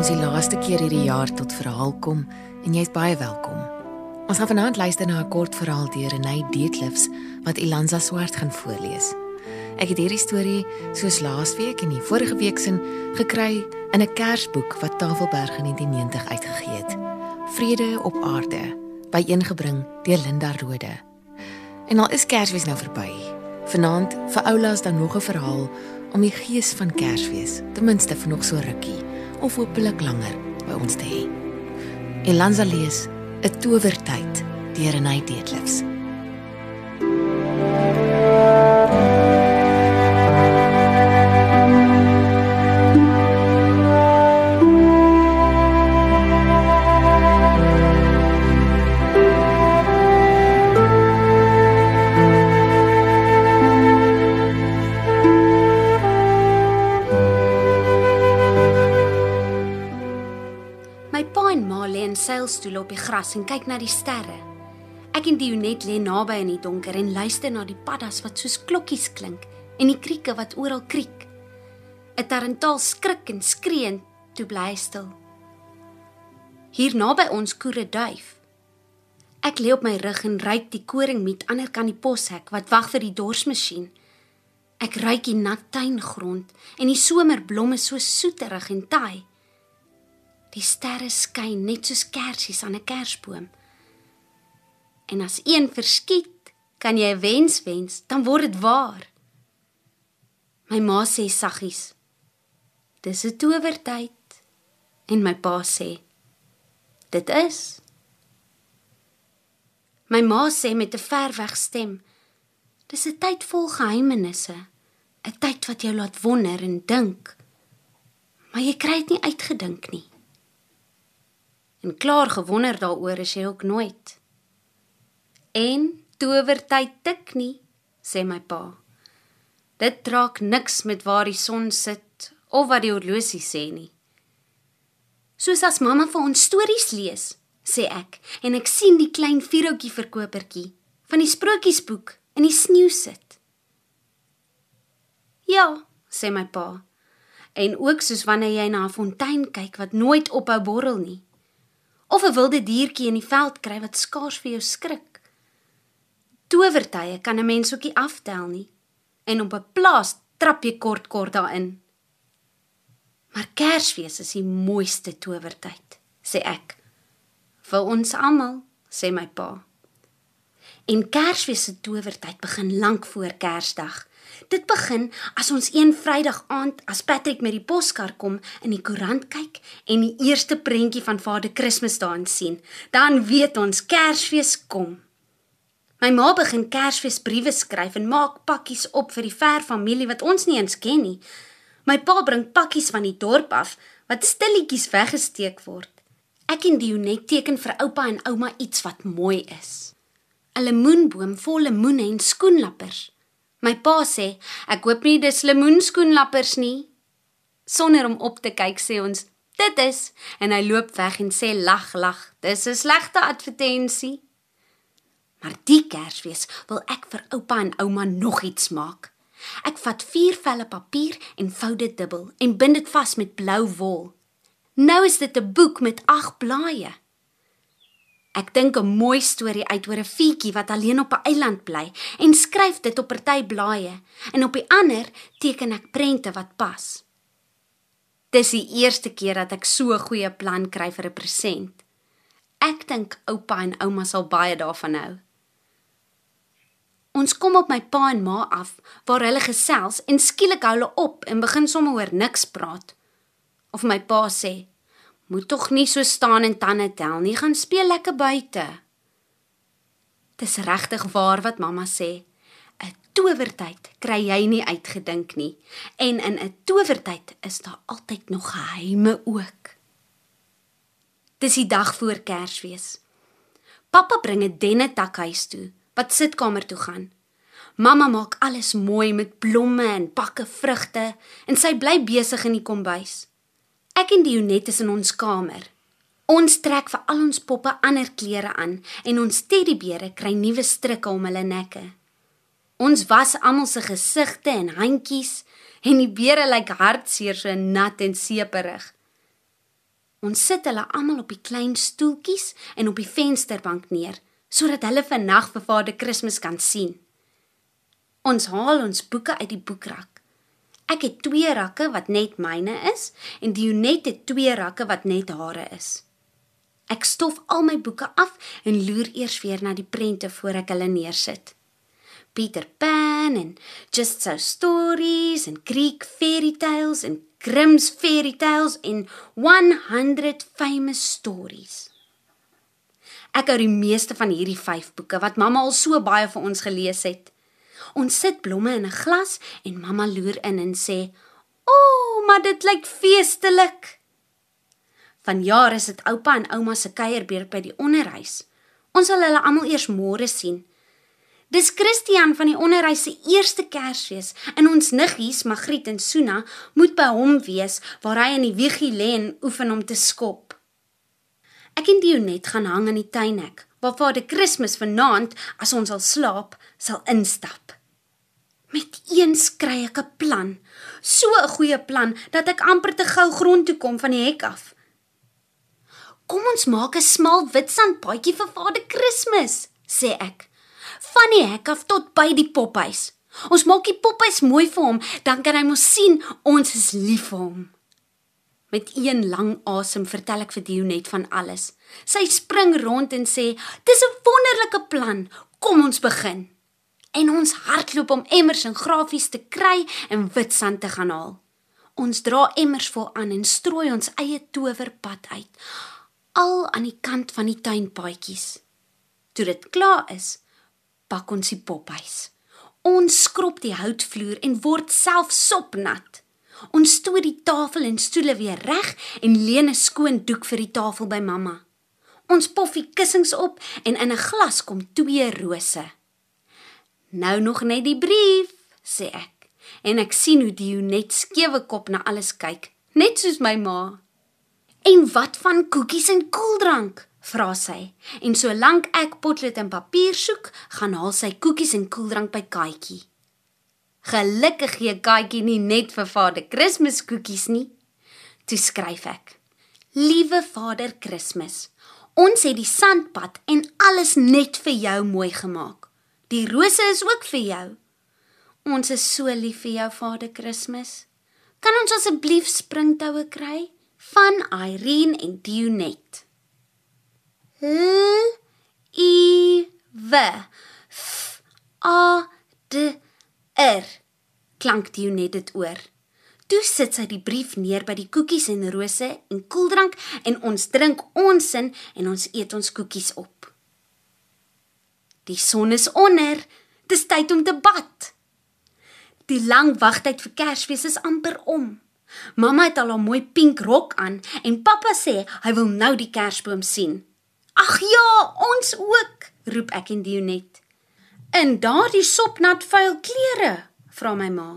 ons die laaste keer hierdie jaar tot verhaal kom en jy's baie welkom. Ons gaan vanaand luister na 'n kort verhaal deur Renay Deetlefs wat Ilanza Swart gaan voorlees. Ek het hierdie storie soos laasweek en die vorige week sin gekry in 'n Kersboek wat Tafelberg in 1990 uitgegee het. Vrede op aarde, byeengebring deur Linda Rode. En al is Kersfees nou verby. Vanaand vir Oulaas dan nog 'n verhaal om die gees van Kersfees ten minste vir nog so rukkie of hopelik langer by ons te hê. Elanza lees 'n towertyd deur Renay Deetlefs. Gras en kyk na die sterre. Ek en Dionet lê naby in die donker en luister na die paddas wat soos klokkies klink en die krieke wat oral kriek. 'n Tarantaal skrik en skree en toe bly stil. Hier naby ons koere duif. Ek lê op my rug en ruik die koringmiet ander kant die poshek wat wag vir die dorsmasjien. Ek ruik die nat tuingrond en die somerblomme so soeterig en taai. Die sterre skyn net soos kersies aan 'n kersboom. En as een verskiet, kan jy 'n wens wens, dan word dit waar. My ma sê saggies: "Dis 'n towertyd." En my pa sê: "Dit is." My ma sê met 'n verweg stem: "Dis 'n tyd vol geheimenisse, 'n tyd wat jou laat wonder en dink." Maar jy kry dit nie uitgedink nie. En klaar gewonder daaroor is jy ook nooit. En towertyd tik nie, sê my pa. Dit draak niks met waar die son sit of wat die horlosie sê nie. Soos as mamma vir ons stories lees, sê ek, en ek sien die klein vierhoutjie verkopertjie van die sprokiesboek in die sneeu sit. Ja, sê my pa. En ook soos wanneer jy na 'n fontein kyk wat nooit ophou borrel nie of 'n wilde diertjie in die veld kry wat skaars vir jou skrik. Towertye kan 'n mens ook nie aftel nie. En op 'n plaas trap jy kort kort daarin. Maar Kersfees is die mooiste towertyd, sê ek. Vir ons almal, sê my pa. En Kersfees se towertyd begin lank voor Kersdag. Dit begin as ons een Vrydag aand as Patrick met die poskar kom in die koerant kyk en die eerste prentjie van Vader Kersfees daarin sien, dan weet ons Kersfees kom. My ma begin Kersfeesbriewe skryf en maak pakkies op vir die ver familie wat ons nie eens ken nie. My pa bring pakkies van die dorp af wat stilletjies weggesteek word. Ek en Dionet teken vir oupa en ouma iets wat mooi is. 'n Lemoenboom vol lemoene en skoenlappers. My pa sê, "Ek hoop nie dis lemoenskoenlappers nie." Sonder om op te kyk sê ons, "Dit is." En hy loop weg en sê lag lag, "Dis 'n slegte advertensie." Maar die Kersfees wil ek vir oupa en ouma nog iets maak. Ek vat 4 velle papier en vou dit dubbel en bind dit vas met blou wol. Nou is dit 'n boek met 8 blaaie. Ek dink 'n mooi storie uit oor 'n fietjie wat alleen op 'n eiland bly en skryf dit op party blaaie en op die ander teken ek prente wat pas. Dis die eerste keer dat ek so 'n goeie plan kry vir 'n present. Ek dink oupa en ouma sal baie daarvan hou. Ons kom op my pa en ma af waar hulle gesels en skielik hou hulle op en begin sommer oor niks praat. Of my pa sê: "Moet tog nie so staan en tande tel nie, gaan speel lekker buite." Dis regtig waar wat mamma sê. 'n Towertyd kry jy nie uitgedink nie en in 'n towertyd is daar altyd nog geheime ook. Dis die dag voor Kersfees. Pappa bring 'n dennetak huis toe wat sitkamer toe gaan. Mamma maak alles mooi met blomme en pakke vrugte en sy bly besig in die kombuis. Ek en Dionet is in ons kamer. Ons trek vir al ons poppe ander klere aan en ons teddybere kry nuwe strikke om hulle nekke. Ons was almal se gesigte en handjies en die beere lyk hartseer so nat en seeperig. Ons sit hulle almal op die klein stoeltjies en op die vensterbank neer sodat hulle vannag vir Vader Kersfees kan sien. Ons haal ons boeke uit die boekrak. Ek het twee rakke wat net myne is en Dionet het twee rakke wat net hare is. Ek stof al my boeke af en loer eers weer na die prente voor ek hulle neersit. Peter Pan en Just So Stories en Greek Fairy Tales en Grimm's Fairy Tales en 100 Famous Stories. Ek hou die meeste van hierdie 5 boeke wat mamma al so baie vir ons gelees het. Ons sit blomme in 'n glas en mamma loer in en sê: "O, oh, maar dit lyk feestelik." Vanjaar is dit oupa en ouma se kuierbeurt by die onderhuis. Ons sal hulle almal eers môre sien. Dis Christian van die onderwys se eerste Kersfees en ons niggies Magriet en Suna moet by hom wees waar hy in die wiegie lê en oefen om te skop. Ek en Dionet gaan hang in die tuinhek waar Vader Kersfees vanaand as ons al slaap sal instap. Met eens kry ek 'n plan, so 'n goeie plan dat ek amper te gou grond toe kom van die hek af. Kom ons maak 'n smal wit sandpaadjie vir Vader Kersfees, sê ek van die hek af tot by die pophuis. Ons maak die pophuis mooi vir hom, dan kan hy mos sien ons is lief vir hom. Met een lang asem vertel ek vir Dionet van alles. Sy spring rond en sê: "Dis 'n wonderlike plan. Kom ons begin." En ons hardloop om emmers en grafies te kry en wit sand te gaan haal. Ons dra emmers vol aan en strooi ons eie towerpad uit, al aan die kant van die tuinpaadjies. Toe dit klaar is, pak ons die pophuis. Ons skrob die houtvloer en word self sopnat. Ons stoot die tafel en stoele weer reg en leen 'n skoon doek vir die tafel by mamma. Ons pof die kussings op en in 'n glas kom twee rose. Nou nog net die brief, sê ek. En ek sien hoe die net skewe kop na alles kyk, net soos my ma. En wat van koekies en koeldrank? vra sy. En solank ek potlood en papier soek, gaan haal sy koekies en koeldrank by Katjie. Gelukkig gee Katjie nie net vir Vader Kersfees koekies nie. Toe skryf ek: Liewe Vader Kersfees, ons het die sandpad en alles net vir jou mooi gemaak. Die rose is ook vir jou. Ons is so lief vir jou Vader Kersfees. Kan ons asseblief springtoue kry van Irene en Dionet? L I W F A D R klank die net dit oor. Toe sit sy die brief neer by die koekies en rose en koeldrank en ons drink ons in en ons eet ons koekies op. Die son is onder. Dis tyd om te bad. Die lang wagtyd vir Kersfees is amper om. Mamma het al 'n mooi pink rok aan en pappa sê hy wil nou die kersboom sien. Ag ja, ons ook, roep ek en Dionet. In daardie sopnat vuil klere, vra my ma.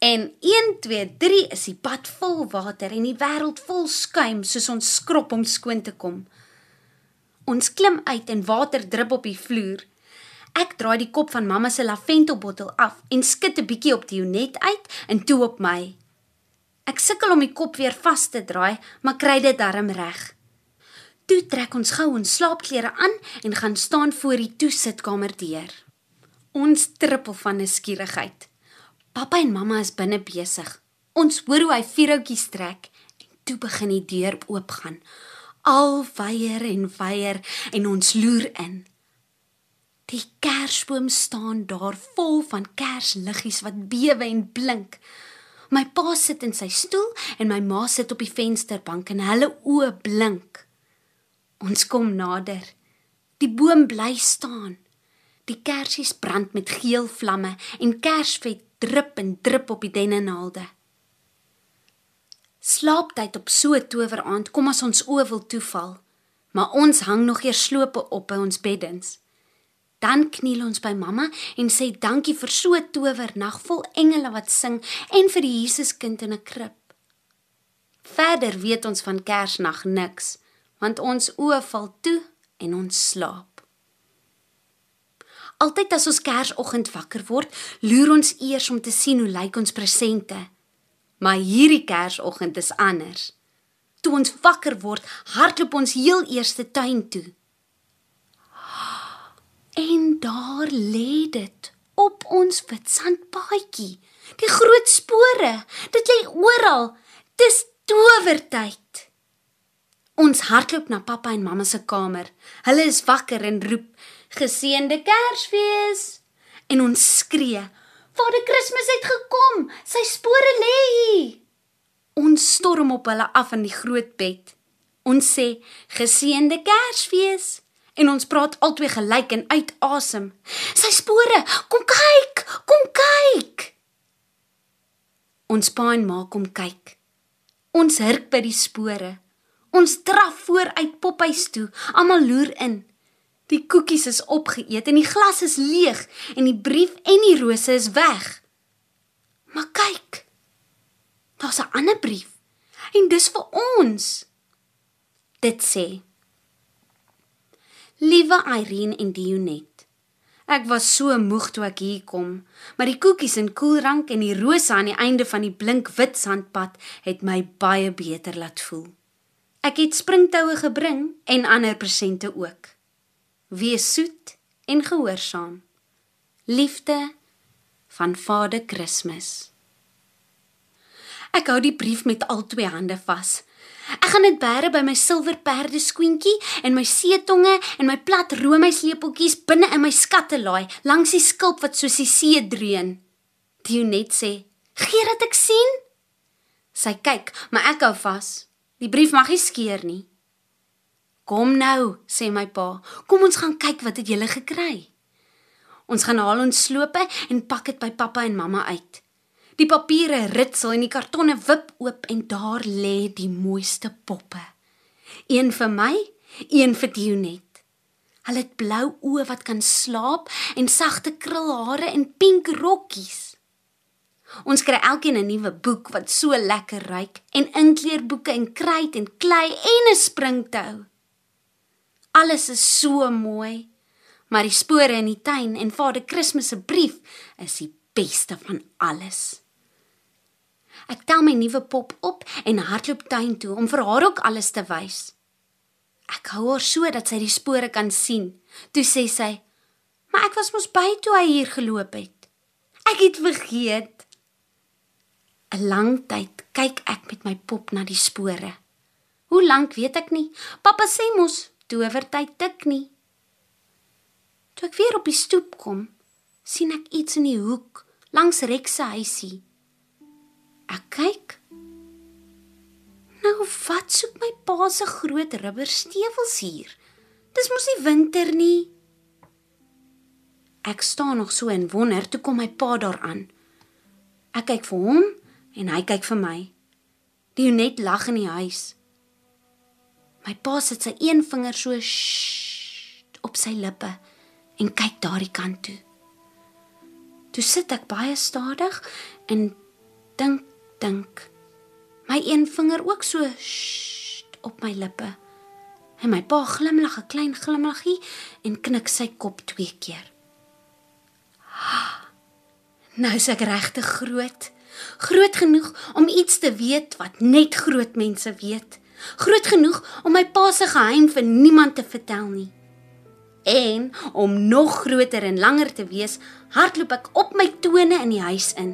En 1 2 3 is die pad vol water en die wêreld vol skuim soos ons skrop om skoon te kom. Ons klim uit en water drup op die vloer. Ek draai die kop van mamma se laventelbottel af en skud 'n bietjie op Dionet uit en toe op my. Ek sukkel om die kop weer vas te draai, maar kry dit darm reg. Toe trek ons gou ons slaapklere aan en gaan staan voor die toesitkamer deur. Ons trippel van nuuskierigheid. Pappa en mamma is binne besig. Ons hoor hoe hy vierhoutjies trek en toe begin die deur oopgaan. Al weier en weier en ons loer in. Die kersboom staan daar vol van kersliggies wat bewe en blink. My pa sit in sy stoel en my ma sit op die vensterbank en hulle oë blink. Ons kom nader. Die boom bly staan. Die kersies brand met geel vlamme en kersvet drup en drup op die dennenaalde. Slaaptyd op so 'n toweraand kom as ons oë wil toeval, maar ons hang nog eers slope op by ons beddens. Dan kniel ons by mamma en sê dankie vir so 'n towernag vol engele wat sing en vir die Jesuskind in 'n krib. Verder weet ons van Kersnag niks want ons oë val toe en ons slaap. Altyd as ons Kersoggend wakker word, loer ons eers om te sien hoe lyk ons presente. Maar hierdie Kersoggend is anders. Toe ons wakker word, hardloop ons heel eers tuin toe. En daar lê dit op ons wit sandpaadjie. Die groot spore, dit lê oral. Dis towertyd. Ons hardloop na pappa en mamma se kamer. Hulle is wakker en roep: "Geseënde Kersfees!" En ons skree: "Vader Kersfees het gekom. Sy spore lê hier." Ons storm op hulle af in die groot bed. Ons sê: "Geseënde Kersfees!" En ons praat albei gelyk en uit asem. Sy spore, kom kyk, kom kyk. Ons pa en ma kom kyk. Ons hurk by die spore. Ons draf vooruit pophuis toe. Almal loer in. Die koekies is opgeëet en die glas is leeg en die brief en die rose is weg. Maar kyk. Daar's 'n ander brief. En dis vir ons. Dit sê: Liewe Irene en Dionet. Ek was so moeg toe ek hier kom, maar die koekies en koelrank en die rose aan die einde van die blink wit sandpad het my baie beter laat voel. Ek het springtoue gebring en ander presente ook. Wees soet en gehoorsaam. Liefde van Vader Kersfees. Ek hou die brief met al twee hande vas. Ek gaan dit bære by my silwer perde skoentjie en my seetonge en my plat roomyslepeltjies binne in my skattelaai langs die skulp wat soos die see dreun. Dionet sê: "Gee dat ek sien." Sy kyk, maar ek hou vas. Die brief mag nie skeur nie. Kom nou, sê my pa. Kom ons gaan kyk wat het julle gekry. Ons gaan haal ons slope en pak dit by pappa en mamma uit. Die papiere ritsel en die kartonne wip oop en daar lê die mooiste poppe. Een vir my, een vir Dionet. Hulle het blou oë wat kan slaap en sagte krulhare en pink rokkies. Ons kry elkeen 'n nuwe boek wat so lekker ryk en inkleurboeke en kruit en klei en 'n springtou. Alles is so mooi, maar die spore in die tuin en Vader Kersfees se brief is die beste van alles. Ek tel my nuwe pop op en hardloop tuin toe om vir haar ook alles te wys. Ek hou haar so dat sy die spore kan sien. Toe sê sy: "Maar ek was mos by toe hy hier geloop het." Ek het vergeet. 'n lang tyd kyk ek met my pop na die spore. Hoe lank weet ek nie. Pappa sê mos towertyd tik nie. Toe ek weer op die stoep kom, sien ek iets in die hoek langs Rex se huisie. Ek kyk. Nou wat soek my pa se groot rubberstewels hier? Dis mos nie winter nie. Ek staan nog so en wonder toe kom my pa daaraan. Ek kyk vir hom en hy kyk vir my. Dionet lag in die huis. My pa sit sy een vinger so op sy lippe en kyk daardie kant toe. Toe sit ek baie stadig en dink dink. My een vinger ook so op my lippe. En my pa glimlag 'n klein glimlaggie en knik sy kop twee keer. Nou is ek regtig groot groot genoeg om iets te weet wat net groot mense weet. Groot genoeg om my pa se geheim vir niemand te vertel nie. En om nog groter en langer te wees, hardloop ek op my tone in die huis in,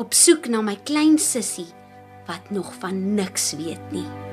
op soek na my klein sussie wat nog van niks weet nie.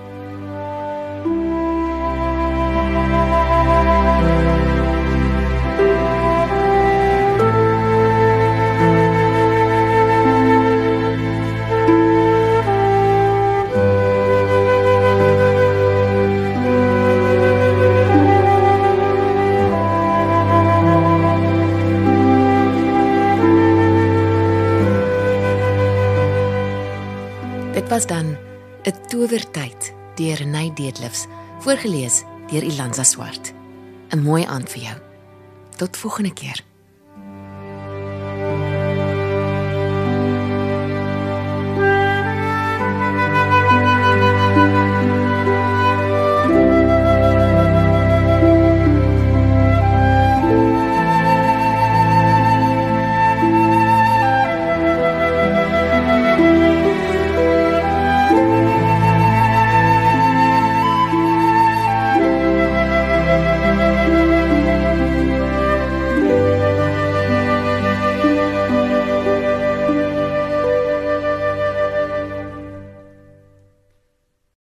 Was dan 'n towertyd deur Renay Deedlifs, voorgeles deur Ilanza Swart. 'n Mooi aand vir jou. Tot volgende keer.